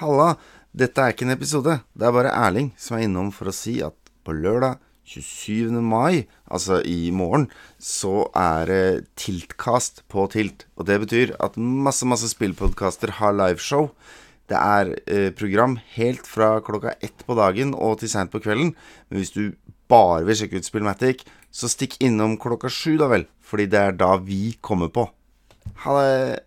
Halla, dette er ikke en episode. Det er bare Erling som er innom for å si at på lørdag 27. mai, altså i morgen, så er det Tiltkast på Tilt. Og det betyr at masse, masse spillpodkaster har liveshow. Det er eh, program helt fra klokka ett på dagen og til seint på kvelden. Men hvis du bare vil sjekke ut Spillmatic, så stikk innom klokka sju, da vel. Fordi det er da vi kommer på. Ha det.